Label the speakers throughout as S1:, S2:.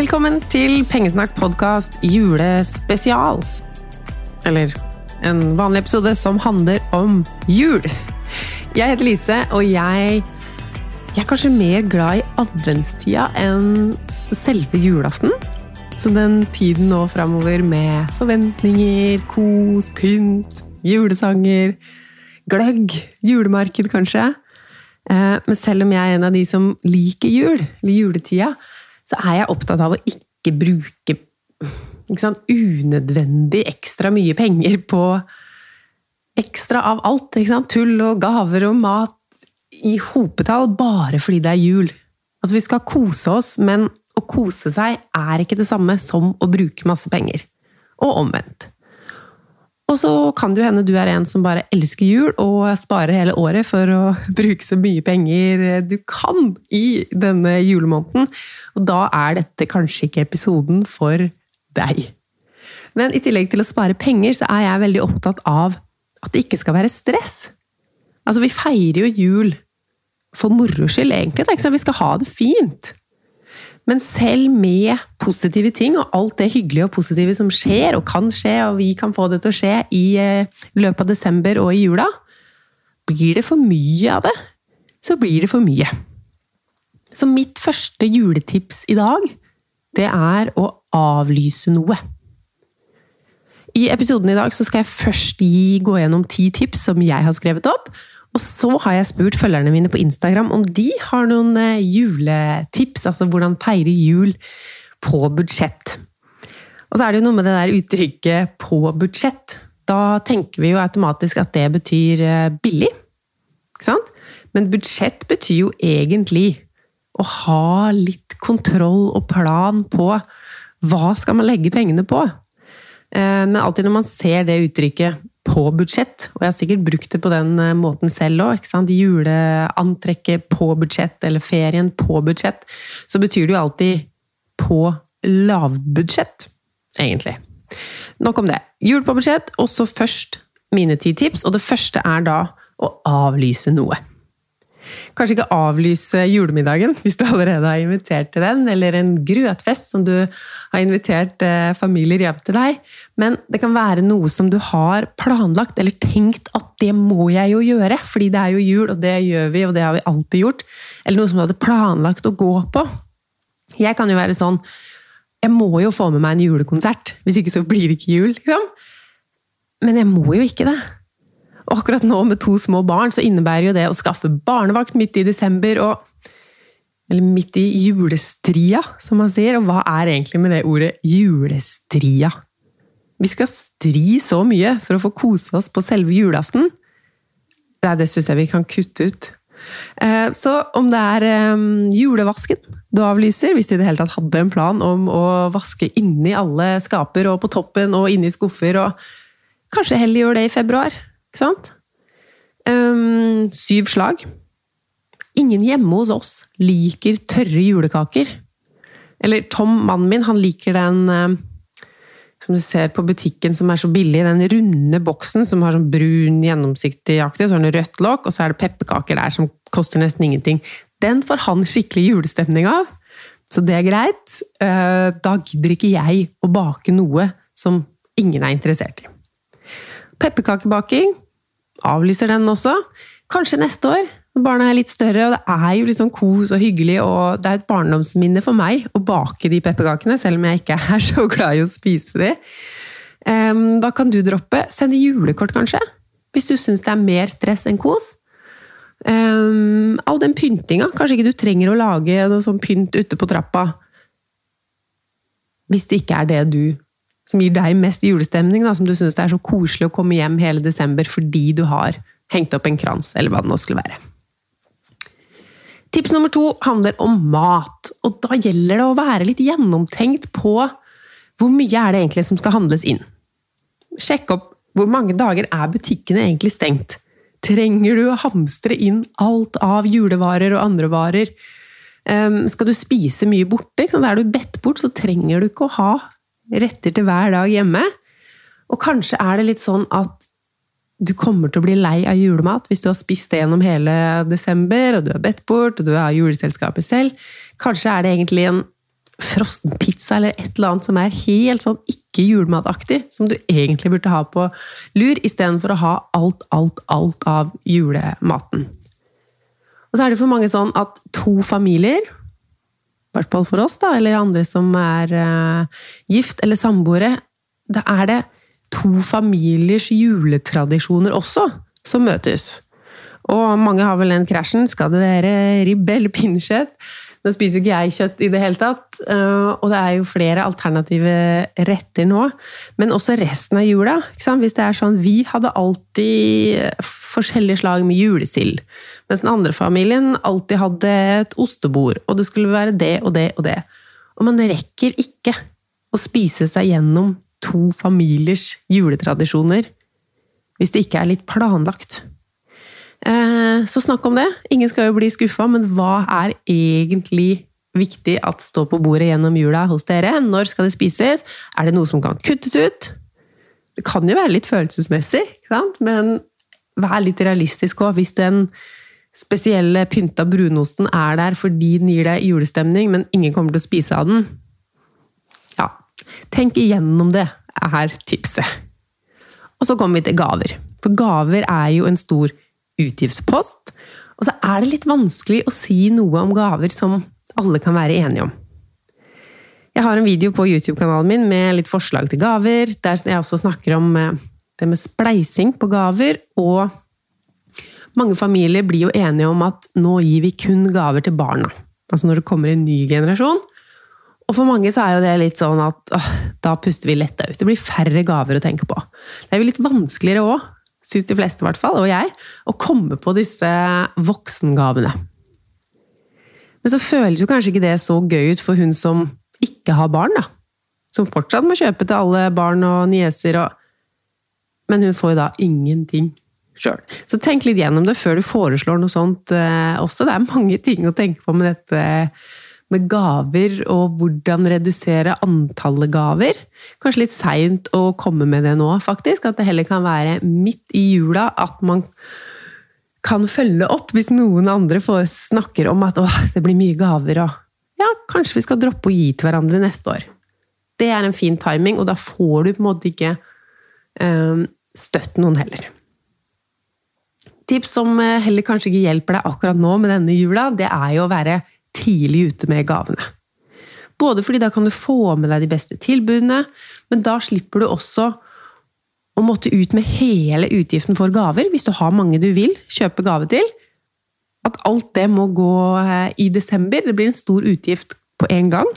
S1: Velkommen til Pengesnakk podkast julespesial. Eller en vanlig episode som handler om jul. Jeg heter Lise, og jeg, jeg er kanskje mer glad i adventstida enn selve julaften. Så den tiden nå framover med forventninger, kos, pynt, julesanger, gløgg, julemarked kanskje. Eh, Men selv om jeg er en av de som liker jul, eller juletida, så er jeg opptatt av å ikke bruke ikke sant, unødvendig ekstra mye penger på ekstra av alt. Tull og gaver og mat i hopetall bare fordi det er jul. Altså, vi skal kose oss, men å kose seg er ikke det samme som å bruke masse penger. Og omvendt. Og så kan det jo hende du er en som bare elsker jul og sparer hele året for å bruke så mye penger du kan i denne julemåneden. Og da er dette kanskje ikke episoden for deg. Men i tillegg til å spare penger, så er jeg veldig opptatt av at det ikke skal være stress. Altså, vi feirer jo jul for moro skyld, egentlig. Vi skal ha det fint. Men selv med positive ting, og alt det hyggelige og positive som skjer, og kan skje, og vi kan få det til å skje i eh, løpet av desember og i jula, blir det for mye av det, så blir det for mye. Så mitt første juletips i dag, det er å avlyse noe. I episoden i dag skal jeg først gi, gå gjennom ti tips som jeg har skrevet opp, og så har jeg spurt følgerne mine på Instagram om de har noen eh, juletips, altså hvordan feire jul på budsjett. Og så er det jo noe med det der uttrykket 'på budsjett'. Da tenker vi jo automatisk at det betyr eh, billig. Ikke sant? Men budsjett betyr jo egentlig å ha litt kontroll og plan på hva skal man legge pengene på. Eh, Men alltid når man ser det uttrykket på budsjett, og jeg har sikkert brukt det på den eh, måten selv òg, juleantrekket på budsjett, eller ferien på budsjett, så betyr det jo alltid på lavbudsjett, egentlig. Nok om det. Jul på budsjett, og så først mine ti tips, og det første er da å avlyse noe. Kanskje ikke avlyse julemiddagen hvis du allerede har invitert til den, eller en grøtfest som du har invitert eh, familier hjem til deg. Men det kan være noe som du har planlagt eller tenkt at det må jeg jo gjøre, fordi det er jo jul, og det gjør vi, og det har vi alltid gjort. Eller noe som du hadde planlagt å gå på. Jeg kan jo være sånn Jeg må jo få med meg en julekonsert, hvis ikke så blir det ikke jul. Liksom. Men jeg må jo ikke det. Og akkurat nå med to små barn, så innebærer jo det å skaffe barnevakt midt i desember og Eller midt i julestria, som man sier. Og hva er egentlig med det ordet julestria? Vi skal stri så mye for å få kose oss på selve julaften. Nei, det syns jeg vi kan kutte ut. Eh, Så om det er eh, julevasken du avlyser, hvis du i det hele tatt hadde en plan om å vaske inni alle skaper og på toppen og inni skuffer, og kanskje heller gjør det i februar, ikke sant? Um, syv slag. Ingen hjemme hos oss liker tørre julekaker. Eller Tom, mannen min, han liker den eh, som du ser på butikken som er så billig, den runde boksen som har sånn brun, gjennomsiktig-aktig, sånn rødt lokk, og så er det pepperkaker der som koster nesten ingenting. Den får han skikkelig julestemning av, så det er greit. Eh, Da gidder ikke jeg å bake noe som ingen er interessert i. Pepperkakebaking, avlyser den også. Kanskje neste år, når barna er litt større, og det er jo sånn kos og hyggelig, og det er et barndomsminne for meg å bake de pepperkakene, selv om jeg ikke er så glad i å spise de. Da kan du droppe? Sende julekort, kanskje? Hvis du syns det er mer stress enn kos. Um, all den pyntinga. Kanskje ikke du trenger å lage noe sånn pynt ute på trappa. Hvis det ikke er det du som gir deg mest julestemning, da, som du syns det er så koselig å komme hjem hele desember fordi du har hengt opp en krans, eller hva det nå skulle være. Tips nummer to handler om mat, og da gjelder det å være litt gjennomtenkt på hvor mye er det egentlig som skal handles inn. Sjekk opp hvor mange dager er butikkene egentlig stengt. Trenger du å hamstre inn alt av julevarer og andre varer? Um, skal du spise mye borte? Er du bedt bort, så trenger du ikke å ha retter til hver dag hjemme. Og kanskje er det litt sånn at du kommer til å bli lei av julemat hvis du har spist det gjennom hele desember, og du har bedt bort, og du har juleselskaper selv. Kanskje er det egentlig en frossen pizza eller et eller annet som er helt sånn ikke julemataktig, som du egentlig burde ha på lur, istedenfor å ha alt, alt, alt av julematen. Og så er det for mange sånn at to familier, i hvert fall for oss, da, eller andre som er uh, gift eller samboere, da er det to familiers juletradisjoner også som møtes. Og mange har vel den krasjen. Skal det være ribbe eller pinnekjøtt? Nå spiser jo ikke jeg kjøtt i det hele tatt, eh, og det er jo flere alternative retter nå. Men også resten av jula. Hvis det er sånn Vi hadde alltid forskjellige slag med julesild. Mens den andre familien alltid hadde et ostebord, og det skulle være det og det og det. Og man rekker ikke å spise seg gjennom to familiers juletradisjoner hvis det ikke er litt planlagt. Eh, Så snakk om det. Ingen skal jo bli skuffa, men hva er egentlig viktig at står på bordet gjennom jula hos dere? Når skal det spises? Er det noe som kan kuttes ut? Det kan jo være litt følelsesmessig, ikke sant? men vær litt realistisk òg. Hvis den spesielle pynta brunosten er der fordi den gir deg julestemning, men ingen kommer til å spise av den, ja, tenk igjennom det, er tipset. Og så kommer vi til gaver. For gaver er jo en stor utgiftspost. Og så er det litt vanskelig å si noe om gaver som alle kan være enige om. Jeg har en video på YouTube-kanalen min med litt forslag til gaver, der jeg også snakker om eh, det med spleising på gaver, og mange familier blir jo enige om at nå gir vi kun gaver til barna. Altså når det kommer en ny generasjon. Og for mange så er jo det litt sånn at åh, da puster vi letta ut. Det blir færre gaver å tenke på. Det er jo litt vanskeligere òg, syns de fleste i hvert fall, og jeg, å komme på disse voksengavene. Men så føles jo kanskje ikke det så gøy ut for hun som ikke har barn, da. Som fortsatt må kjøpe til alle barn og nieser og Men hun får jo da ingenting sjøl. Så tenk litt gjennom det før du foreslår noe sånt eh, også. Det er mange ting å tenke på med dette med gaver, og hvordan redusere antallet gaver. Kanskje litt seint å komme med det nå, faktisk. At det heller kan være midt i jula at man kan følge opp hvis noen andre får, snakker om at det blir mye gaver, og ja, kanskje vi skal droppe å gi til hverandre neste år. Det er en fin timing, og da får du på en måte ikke eh, støtt noen heller. Tips som eh, heller kanskje ikke hjelper deg akkurat nå med denne jula, det er jo å være tidlig ute med gavene. Både fordi da kan du få med deg de beste tilbudene, men da slipper du også å måtte ut med hele utgiften for gaver, hvis du har mange du vil kjøpe gave til. At alt det må gå eh, i desember. Det blir en stor utgift på en gang.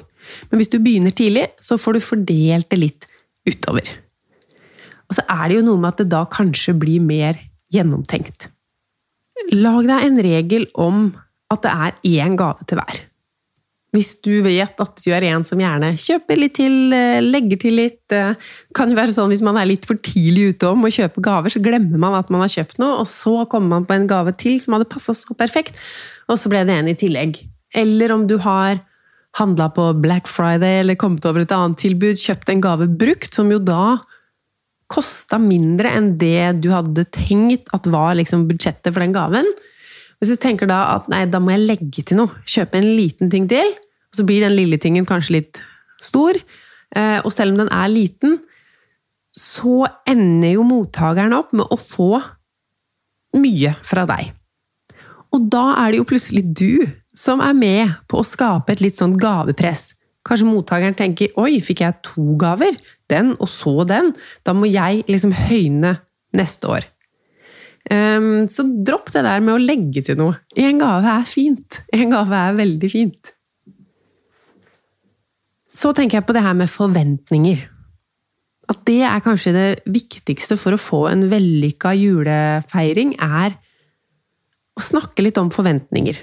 S1: Men hvis du begynner tidlig, så får du fordelt det litt utover. Og så er det jo noe med at det da kanskje blir mer gjennomtenkt. Lag deg en regel om at det er én gave til hver. Hvis du vet at du er en som gjerne kjøper litt til, eh, legger til litt Det kan jo være sånn hvis man er litt for tidlig ute om å kjøpe gaver, så glemmer man at man har kjøpt noe, og så kommer man på en gave til som hadde passa så perfekt, og så ble det en i tillegg. Eller om du har handla på Black Friday eller kommet over et annet tilbud, kjøpt en gave brukt, som jo da kosta mindre enn det du hadde tenkt at var liksom budsjettet for den gaven. Hvis du tenker da at nei, da må jeg legge til noe, kjøpe en liten ting til, og så blir den lille tingen kanskje litt stor, eh, og selv om den er liten, så ender jo mottakeren opp med å få mye fra deg. Og da er det jo plutselig du som er med på å skape et litt sånn gavepress. Kanskje mottakeren tenker 'oi, fikk jeg to gaver? Den, og så den?' Da må jeg liksom høyne neste år. Um, så dropp det der med å legge til noe. En gave er fint. En gave er veldig fint. Så tenker jeg på det her med forventninger. At det er kanskje det viktigste for å få en vellykka julefeiring, er å snakke litt om forventninger.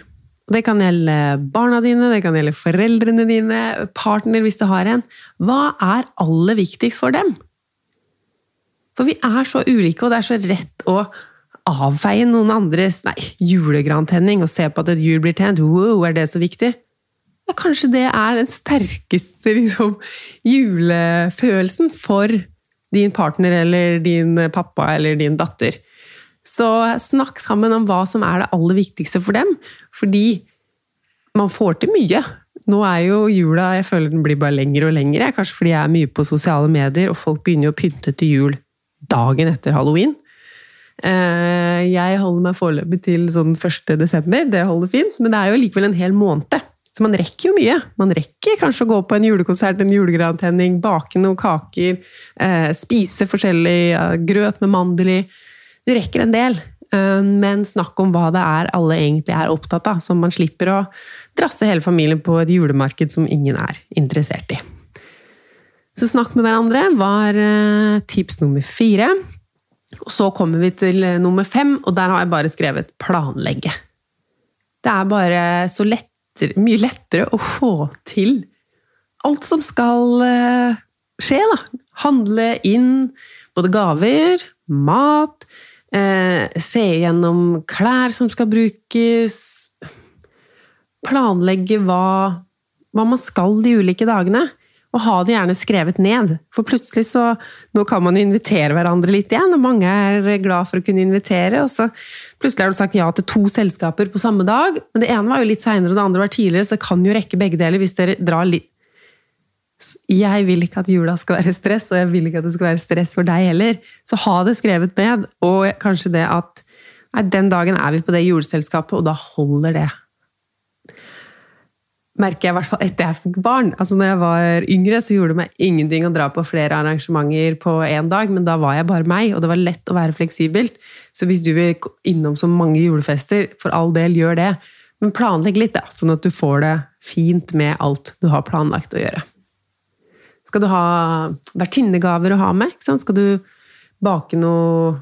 S1: Det kan gjelde barna dine, det kan gjelde foreldrene dine, partner hvis du har en. Hva er aller viktigst for dem? For vi er så ulike, og det er så rett å avfeie noen andres nei, julegrantenning og se på at et jul blir tent. Wow, er det så viktig? Ja, kanskje det er den sterkeste liksom, julefølelsen for din partner eller din pappa eller din datter. Så snakk sammen om hva som er det aller viktigste for dem, fordi man får til mye. Nå er jo jula jeg føler den blir bare lengre og lengre, kanskje fordi jeg er mye på sosiale medier, og folk begynner å pynte til jul dagen etter halloween. Eh, jeg holder meg foreløpig til sånn 1. desember, det holder fint, men det er jo likevel en hel måned. Så man rekker jo mye. Man rekker kanskje å gå på en julekonsert, en julegrantenning, bake noen kaker, eh, spise forskjellig grøt med mandel i. Du rekker en del. Eh, men snakk om hva det er alle egentlig er opptatt av, så man slipper å drasse hele familien på et julemarked som ingen er interessert i. Så snakk med hverandre var tips nummer fire. Og så kommer vi til eh, nummer fem, og der har jeg bare skrevet 'planlegge'. Det er bare så lettere, mye lettere å få til alt som skal eh, skje, da. Handle inn både gaver, mat, eh, se gjennom klær som skal brukes Planlegge hva, hva man skal de ulike dagene. Og ha det gjerne skrevet ned. For plutselig så Nå kan man jo invitere hverandre litt igjen, og mange er glad for å kunne invitere. Og så plutselig har du sagt ja til to selskaper på samme dag. Men det ene var jo litt seinere, og det andre var tidligere, så det kan jo rekke begge deler hvis dere drar litt jeg vil ikke at jula skal være stress, og jeg vil ikke at det skal være stress for deg heller. Så ha det skrevet ned, og kanskje det at nei, den dagen er vi på det juleselskapet, og da holder det merker jeg i hvert fall etter jeg fikk barn. Altså når jeg var yngre, så gjorde det meg ingenting å dra på flere arrangementer på én dag, men da var jeg bare meg, og det var lett å være fleksibelt. Så hvis du vil innom så mange julefester, for all del, gjør det. Men planlegg litt, da, sånn at du får det fint med alt du har planlagt å gjøre. Skal du ha vertinnegaver å ha med? Skal du bake noe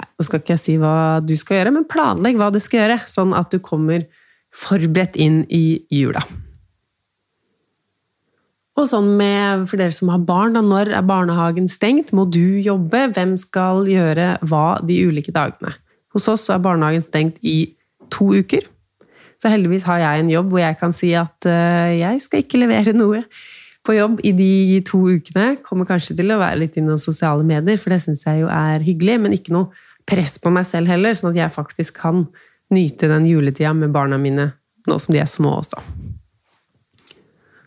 S1: Nå skal ikke jeg si hva du skal gjøre, men planlegg hva du skal gjøre, sånn at du kommer forberedt inn i jula. Og sånn med, for dere som har barn, da, når er barnehagen stengt? Må du jobbe? Hvem skal gjøre hva de ulike dagene? Hos oss er barnehagen stengt i to uker. Så heldigvis har jeg en jobb hvor jeg kan si at uh, jeg skal ikke levere noe på jobb i de to ukene. Kommer kanskje til å være litt innom sosiale medier, for det syns jeg jo er hyggelig. Men ikke noe press på meg selv heller, sånn at jeg faktisk kan nyte den juletida med barna mine nå som de er små også.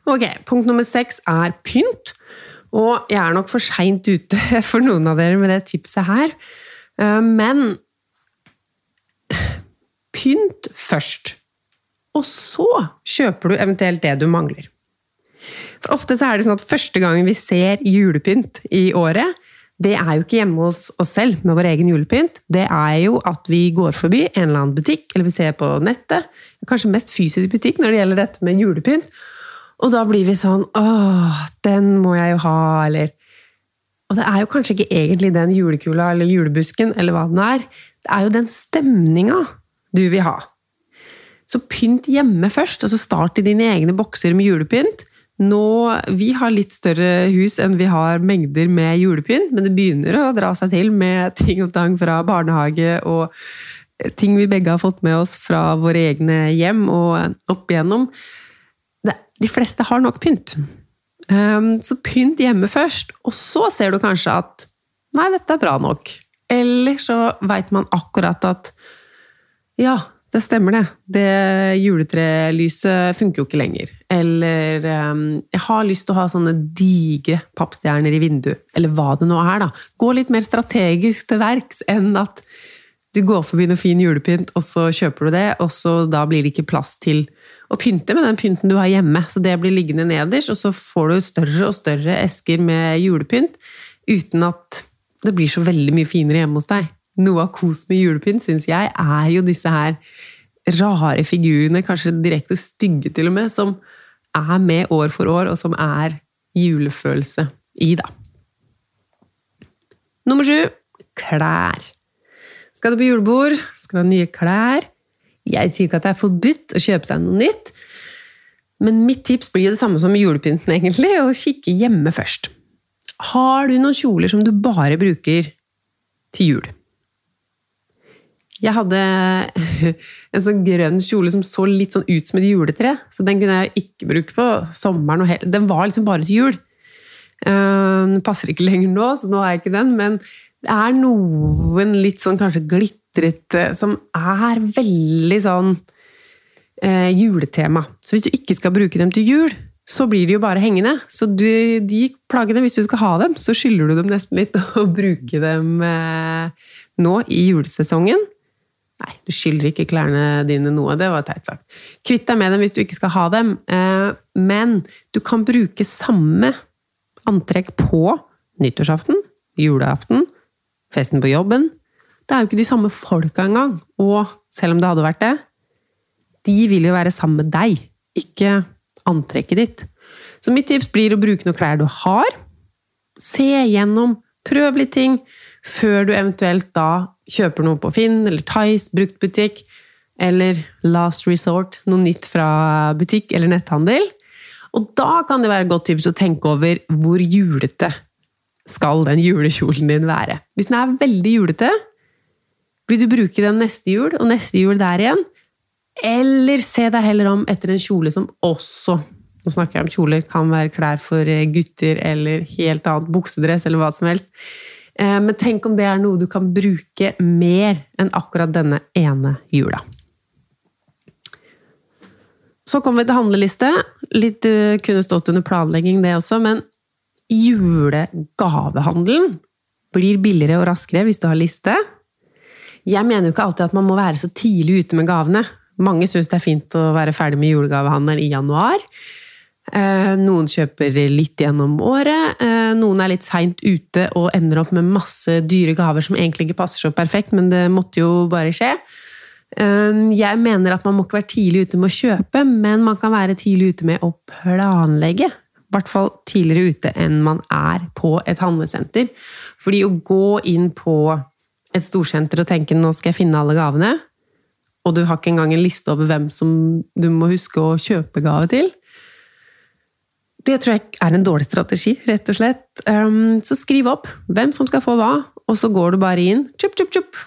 S1: Ok, Punkt nummer seks er pynt. Og jeg er nok for seint ute for noen av dere med det tipset her. Eh, men pynt først. Og så kjøper du eventuelt det du mangler. For ofte så er det sånn at første gangen vi ser julepynt i året, det er jo ikke hjemme hos oss selv med vår egen julepynt. Det er jo at vi går forbi en eller annen butikk, eller vi ser på nettet. Kanskje mest fysisk butikk når det gjelder dette med julepynt. Og da blir vi sånn Åh, den må jeg jo ha, eller Og det er jo kanskje ikke egentlig den julekula eller julebusken eller hva den er. Det er jo den stemninga du vil ha. Så pynt hjemme først, og så start i dine egne bokser med julepynt. Nå, Vi har litt større hus enn vi har mengder med julepynt, men det begynner å dra seg til med ting og tang fra barnehage og ting vi begge har fått med oss fra våre egne hjem og opp igjennom. De fleste har nok pynt. Um, så pynt hjemme først, og så ser du kanskje at nei, dette er bra nok. Eller så veit man akkurat at ja, det stemmer det. Det juletrelyset funker jo ikke lenger. Eller um, jeg har lyst til å ha sånne digre pappstjerner i vinduet. Eller hva det nå er, da. Gå litt mer strategisk til verks enn at du går forbi noe fin julepynt, og så kjøper du det, og så da blir det ikke plass til å pynte med den pynten du har hjemme. Så det blir liggende nederst, og så får du større og større esker med julepynt uten at det blir så veldig mye finere hjemme hos deg. Noe av kos med julepynt, syns jeg, er jo disse her rare figurene, kanskje direkte stygge til og med, som er med år for år, og som er julefølelse i, da. Nummer sju klær. Skal du på julebord, skal du ha nye klær. Jeg sier ikke at det er forbudt å kjøpe seg noe nytt, men mitt tips blir det samme som julepynten, egentlig, å kikke hjemme først. Har du noen kjoler som du bare bruker til jul? Jeg hadde en sånn grønn kjole som så litt sånn ut som et juletre, så den kunne jeg ikke bruke på sommeren. Den var liksom bare til jul. Den passer ikke lenger nå, så nå har jeg ikke den, men det er noen litt sånn kanskje glitrete som er veldig sånn eh, juletema. Så hvis du ikke skal bruke dem til jul, så blir de jo bare hengende. Så du, de plaggene, hvis du skal ha dem, så skylder du dem nesten litt å bruke dem eh, nå i julesesongen. Nei, du skylder ikke klærne dine noe, det var teit sagt. Kvitt deg med dem hvis du ikke skal ha dem, eh, men du kan bruke samme antrekk på nyttårsaften, julaften, festen på jobben. Det er jo ikke de samme folka engang. Og selv om det hadde vært det, de vil jo være sammen med deg, ikke antrekket ditt. Så mitt tips blir å bruke noen klær du har. Se gjennom, prøv litt ting, før du eventuelt da kjøper noe på Finn eller Tice, bruktbutikk, eller Last Resort, noe nytt fra butikk eller netthandel. Og da kan det være et godt tips å tenke over hvor julete skal den julekjolen din være. Hvis den er veldig julete, vil du bruke den neste jul og neste jul der igjen? Eller se deg heller om etter en kjole som også Nå snakker jeg om kjoler, kan være klær for gutter eller helt annet buksedress eller hva som helst. Eh, men tenk om det er noe du kan bruke mer enn akkurat denne ene jula. Så kommer vi til handleliste. Litt uh, kunne stått under planlegging, det også, men julegavehandelen blir billigere og raskere hvis du har liste. Jeg mener jo ikke alltid at man må være så tidlig ute med gavene. Mange syns det er fint å være ferdig med julegavehandelen i januar. Eh, noen kjøper litt gjennom året. Eh, noen er litt seint ute og ender opp med masse dyre gaver som egentlig ikke passer så perfekt, men det måtte jo bare skje. Eh, jeg mener at man må ikke være tidlig ute med å kjøpe, men man kan være tidlig ute med å planlegge i hvert fall tidligere ute enn man er på et handlesenter. Fordi å gå inn på et storsenter og tenke 'nå skal jeg finne alle gavene', og du har ikke engang en liste over hvem som du må huske å kjøpe gave til, det tror jeg er en dårlig strategi, rett og slett. Um, så skriv opp hvem som skal få hva, og så går du bare inn, tjup, tjup, tjup,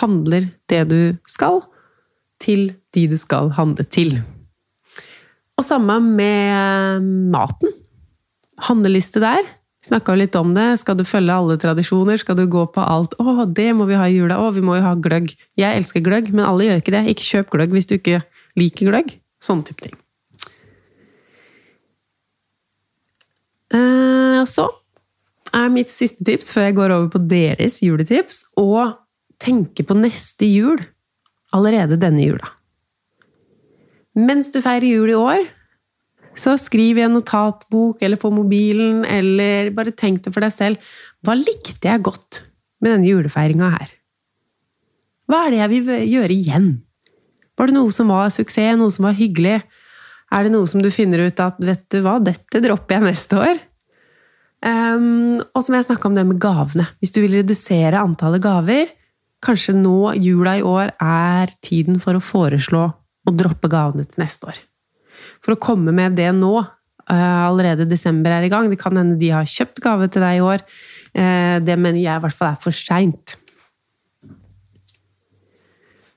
S1: handler det du skal, til de du skal handle til. Og samme med maten. Handleliste der. Snakka litt om det. Skal du følge alle tradisjoner? Skal du gå på alt? 'Å, det må vi ha i jula. Å, vi må jo ha gløgg.' Jeg elsker gløgg, men alle gjør ikke det. Ikke kjøp gløgg hvis du ikke liker gløgg. Sånn type ting. Eh, så er mitt siste tips, før jeg går over på deres juletips, å tenke på neste jul allerede denne jula. Mens du feirer jul i år, så skriv i en notatbok eller på mobilen, eller bare tenk det for deg selv. hva likte jeg godt med denne julefeiringa her? Hva er det jeg vil gjøre igjen? Var det noe som var suksess, noe som var hyggelig? Er det noe som du finner ut at vet du hva, dette dropper jeg neste år? Um, og så må jeg snakke om det med gavene. Hvis du vil redusere antallet gaver, kanskje nå, jula i år, er tiden for å foreslå å droppe gavene til neste år. For å komme med det nå, uh, allerede desember er i gang Det kan hende de har kjøpt gave til deg i år. Uh, det mener jeg i hvert fall er for seint.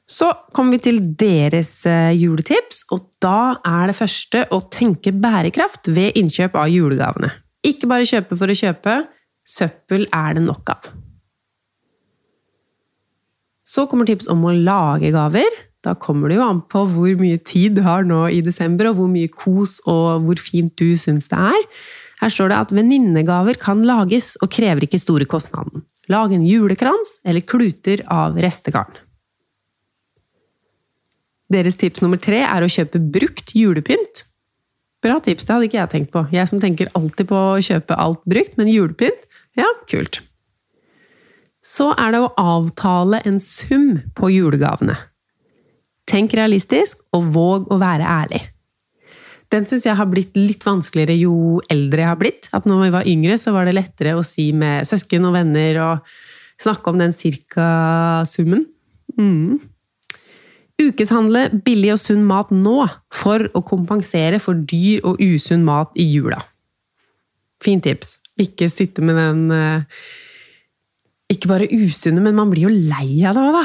S1: Så kommer vi til deres uh, juletips, og da er det første å tenke bærekraft ved innkjøp av julegavene. Ikke bare kjøpe for å kjøpe. Søppel er det nok av. Så kommer tips om å lage gaver. Da kommer det jo an på hvor mye tid du har nå i desember, og hvor mye kos og hvor fint du syns det er. Her står det at venninnegaver kan lages og krever ikke store kostnaden. Lag en julekrans eller kluter av restegarn. Deres tips nummer tre er å kjøpe brukt julepynt. Bra tips, det hadde ikke jeg tenkt på. Jeg som tenker alltid på å kjøpe alt brukt, men julepynt? Ja, kult. Så er det å avtale en sum på julegavene. Tenk realistisk, og våg å være ærlig. Den syns jeg har blitt litt vanskeligere jo eldre jeg har blitt. At når vi var yngre, så var det lettere å si med søsken og venner og snakke om den cirka-summen. Mm. Ukeshandle billig og sunn mat nå for å kompensere for dyr og usunn mat i jula. Fint tips. Ikke sitte med den eh, Ikke bare usunne, men man blir jo lei av det òg, da!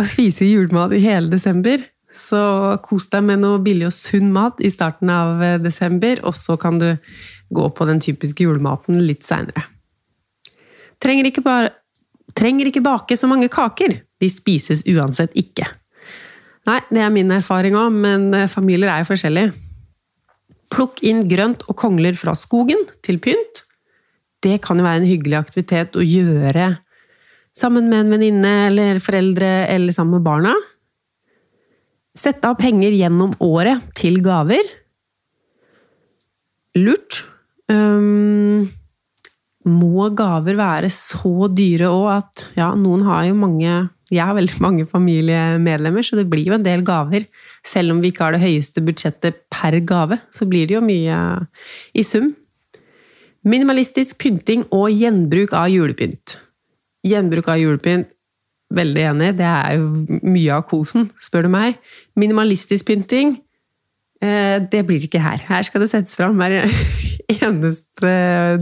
S1: Å spise julemat i hele desember. Så kos deg med noe billig og sunn mat i starten av eh, desember, og så kan du gå på den typiske julematen litt seinere. Trenger, trenger ikke bake så mange kaker. De spises uansett ikke. Nei, det er min erfaring òg, men eh, familier er jo forskjellige. Plukk inn grønt og kongler fra skogen til pynt. Det kan jo være en hyggelig aktivitet å gjøre sammen med en venninne eller foreldre eller sammen med barna. Sette av penger gjennom året til gaver. Lurt. Um, må gaver være så dyre òg at Ja, noen har jo mange jeg har veldig mange familiemedlemmer, så det blir jo en del gaver. Selv om vi ikke har det høyeste budsjettet per gave, så blir det jo mye i sum. Minimalistisk pynting og gjenbruk av julepynt. Gjenbruk av julepynt, veldig enig, det er jo mye av kosen, spør du meg. Minimalistisk pynting, eh, det blir ikke her. Her skal det settes fram hver eneste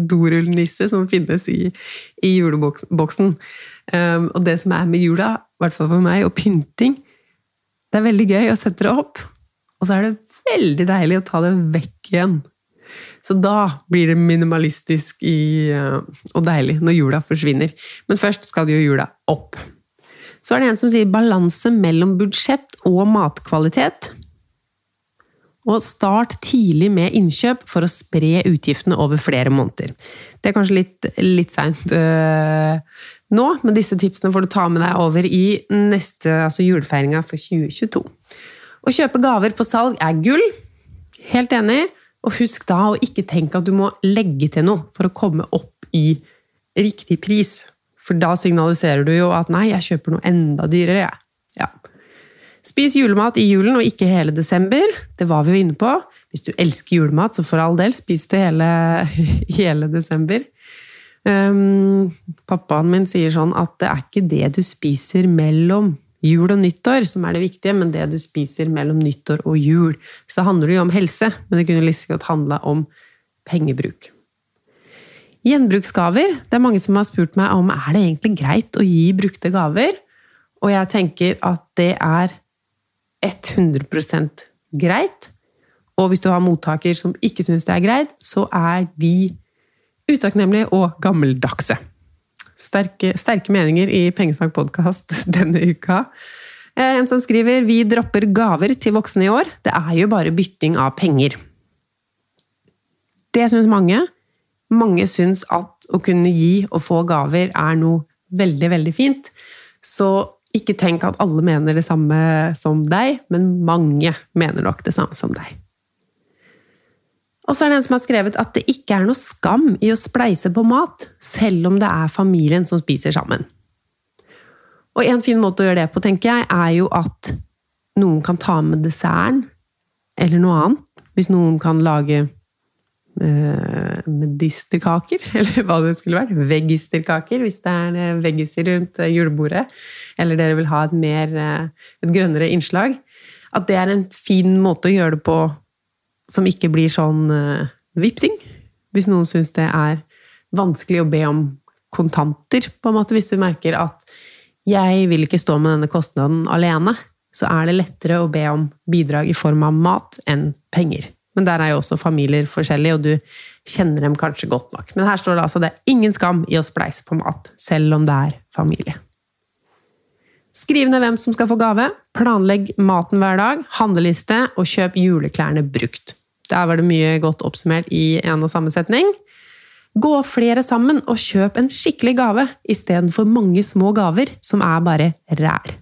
S1: dorullnisse som finnes i, i juleboksen. Um, og det som er med jula, i hvert fall for meg, og pynting Det er veldig gøy å sette det opp, og så er det veldig deilig å ta det vekk igjen. Så da blir det minimalistisk i, uh, og deilig når jula forsvinner. Men først skal jo jula opp. Så er det en som sier balanse mellom budsjett og matkvalitet. Og start tidlig med innkjøp for å spre utgiftene over flere måneder. Det er kanskje litt, litt seint øh, nå, men disse tipsene får du ta med deg over i neste, altså julefeiringa for 2022. Å kjøpe gaver på salg er gull. Helt enig. Og husk da å ikke tenke at du må legge til noe for å komme opp i riktig pris. For da signaliserer du jo at 'nei, jeg kjøper noe enda dyrere', jeg. Ja. Spis julemat i julen og ikke hele desember. Det var vi jo inne på. Hvis du elsker julemat, så for all del, spis det hele, hele desember. Um, pappaen min sier sånn at det er ikke det du spiser mellom jul og nyttår som er det viktige, men det du spiser mellom nyttår og jul. Så handler det jo om helse, men det kunne like godt handla om pengebruk. Gjenbruksgaver. Det er mange som har spurt meg om er det egentlig greit å gi brukte gaver. Og jeg tenker at det er 100% greit. Og hvis du har mottaker som ikke syns det er greit, så er de utakknemlige og gammeldagse. Sterke, sterke meninger i Pengesnakk podkast denne uka. Eh, en som skriver 'Vi dropper gaver til voksne i år'. Det er jo bare bytting av penger. Det syns mange. Mange syns at å kunne gi og få gaver er noe veldig, veldig fint. Så ikke tenk at alle mener det samme som deg, men mange mener nok det samme som deg. Og så er det en som har skrevet at det ikke er noe skam i å spleise på mat, selv om det er familien som spiser sammen. Og en fin måte å gjøre det på, tenker jeg, er jo at noen kan ta med desserten, eller noe annet. Hvis noen kan lage eh, medisterkaker, eller hva det skulle vært. Veggisterkaker, hvis det er eh, veggiser rundt eh, julebordet. Eller dere vil ha et mer eh, et grønnere innslag. At det er en fin måte å gjøre det på som ikke blir sånn uh, vipsing. Hvis noen syns det er vanskelig å be om kontanter, på en måte. Hvis du merker at 'jeg vil ikke stå med denne kostnaden alene', så er det lettere å be om bidrag i form av mat enn penger. Men der er jo også familier forskjellige, og du kjenner dem kanskje godt nok. Men her står det altså det er ingen skam i å spleise på mat, selv om det er familie. Skriv ned hvem som skal få gave, planlegg maten hver dag, handleliste og kjøp juleklærne brukt. Der var det mye godt oppsummert i en og samme setning. Gå flere sammen og kjøp en skikkelig gave istedenfor mange små gaver som er bare ræl.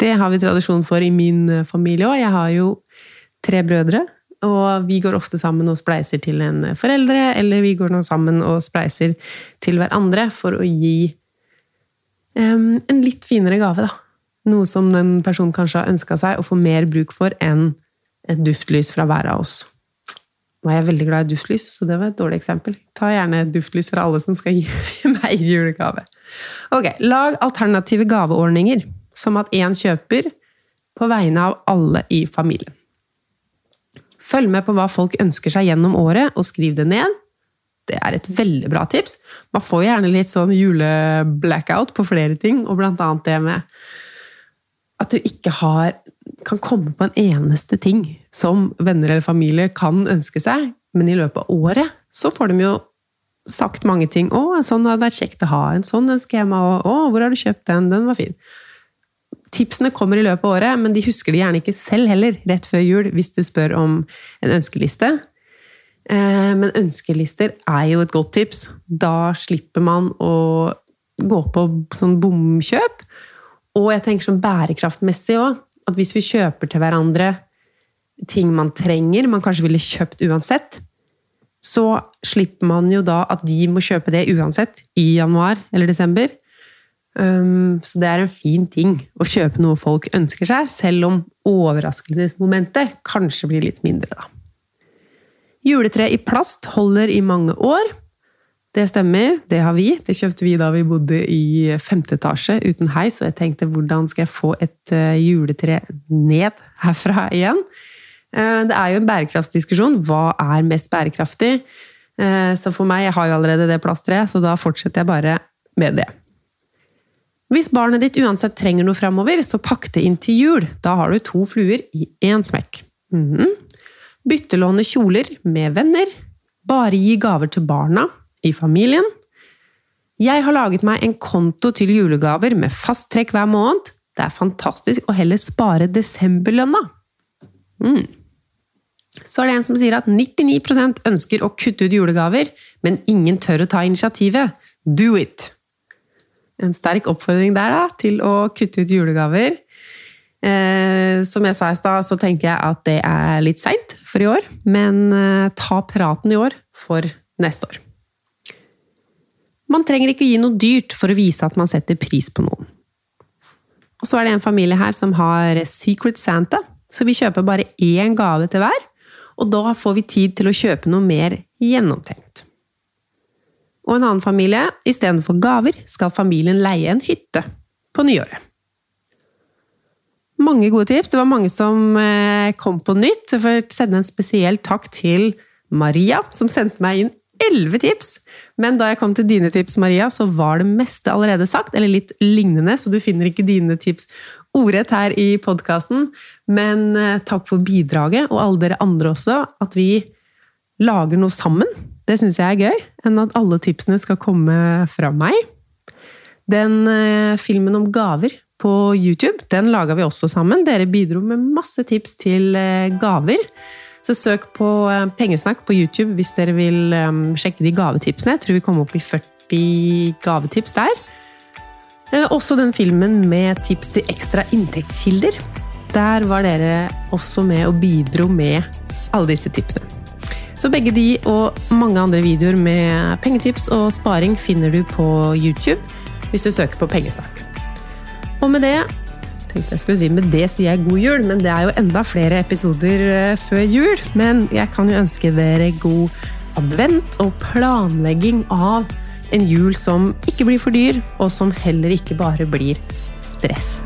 S1: Det har vi tradisjon for i min familie òg. Jeg har jo tre brødre, og vi går ofte sammen og spleiser til en foreldre, eller vi går nå sammen og spleiser til hverandre for å gi en litt finere gave, da. Noe som den personen kanskje har ønska seg å få mer bruk for enn et duftlys fra hver av oss. Nå er jeg veldig glad i duftlys, så det var et dårlig eksempel. Ta gjerne duftlys fra alle som skal gi meg julegave. Ok, Lag alternative gaveordninger, som at én kjøper på vegne av alle i familien. Følg med på hva folk ønsker seg gjennom året, og skriv det ned. Det er et veldig bra tips. Man får gjerne litt sånn juleblackout på flere ting, og blant annet det med at du ikke har, kan komme på en eneste ting som venner eller familie kan ønske seg, men i løpet av året så får de jo sagt mange ting. 'Å, en sånn hadde vært kjekt å ha. En sånn ønsker jeg meg. 'Å, hvor har du kjøpt den? Den var fin.' Tipsene kommer i løpet av året, men de husker det gjerne ikke selv heller, rett før jul, hvis du spør om en ønskeliste. Eh, men ønskelister er jo et godt tips. Da slipper man å gå på sånn bomkjøp. Og jeg tenker sånn bærekraftmessig òg. At hvis vi kjøper til hverandre ting man trenger, man kanskje ville kjøpt uansett, så slipper man jo da at de må kjøpe det uansett i januar eller desember. Um, så det er en fin ting å kjøpe noe folk ønsker seg, selv om overraskelsesmomentet kanskje blir litt mindre, da. Juletre i plast holder i mange år. Det stemmer, det har vi. Det kjøpte vi da vi bodde i femte etasje uten heis, og jeg tenkte hvordan skal jeg få et eh, juletre ned herfra igjen? Eh, det er jo en bærekraftsdiskusjon. Hva er mest bærekraftig? Eh, så for meg, jeg har jo allerede det plasttreet, så da fortsetter jeg bare med det. Hvis barnet ditt uansett trenger noe framover, så pakk det inn til jul. Da har du to fluer i én smekk. Mm -hmm. Byttelåne kjoler med venner. Bare gi gaver til barna i familien. Jeg har laget meg en konto til julegaver med fast trekk hver måned. Det er fantastisk å heller spare desemberlønna. Mm. Så er det en som sier at 99% ønsker å kutte ut julegaver, men ingen tør å ta initiativet. Do it! En sterk oppfordring der da, til å kutte ut julegaver. Eh, som jeg sa i stad, så tenker jeg at det er litt seint for i år. Men eh, ta praten i år for neste år. Man trenger ikke å gi noe dyrt for å vise at man setter pris på noen. Og så er det en familie her som har Secret Santa, så vi kjøper bare én gave til hver. Og da får vi tid til å kjøpe noe mer gjennomtenkt. Og en annen familie, istedenfor gaver, skal familien leie en hytte på nyåret. Mange gode tips. Det var mange som eh, kom på nytt. Jeg får sende en spesiell takk til Maria, som sendte meg inn elleve tips! Men da jeg kom til dine tips, Maria, så var det meste allerede sagt, eller litt lignende, så du finner ikke dine tips ordrett her i podkasten. Men eh, takk for bidraget, og alle dere andre også, at vi lager noe sammen. Det syns jeg er gøy, enn at alle tipsene skal komme fra meg. Den eh, filmen om gaver på YouTube, den laga vi også sammen. Dere bidro med masse tips til eh, gaver. Så søk på eh, Pengesnakk på YouTube hvis dere vil um, sjekke de gavetipsene. Jeg tror vi kom opp i 40 gavetips der. Eh, også den filmen med tips til ekstra inntektskilder. Der var dere også med og bidro med alle disse tipsene. Så begge de og mange andre videoer med pengetips og sparing finner du på YouTube hvis du søker på Pengesnakk. Og med det tenkte jeg skulle si med det sier jeg god jul, men det er jo enda flere episoder eh, før jul. Men jeg kan jo ønske dere god advent og planlegging av en jul som ikke blir for dyr, og som heller ikke bare blir stress.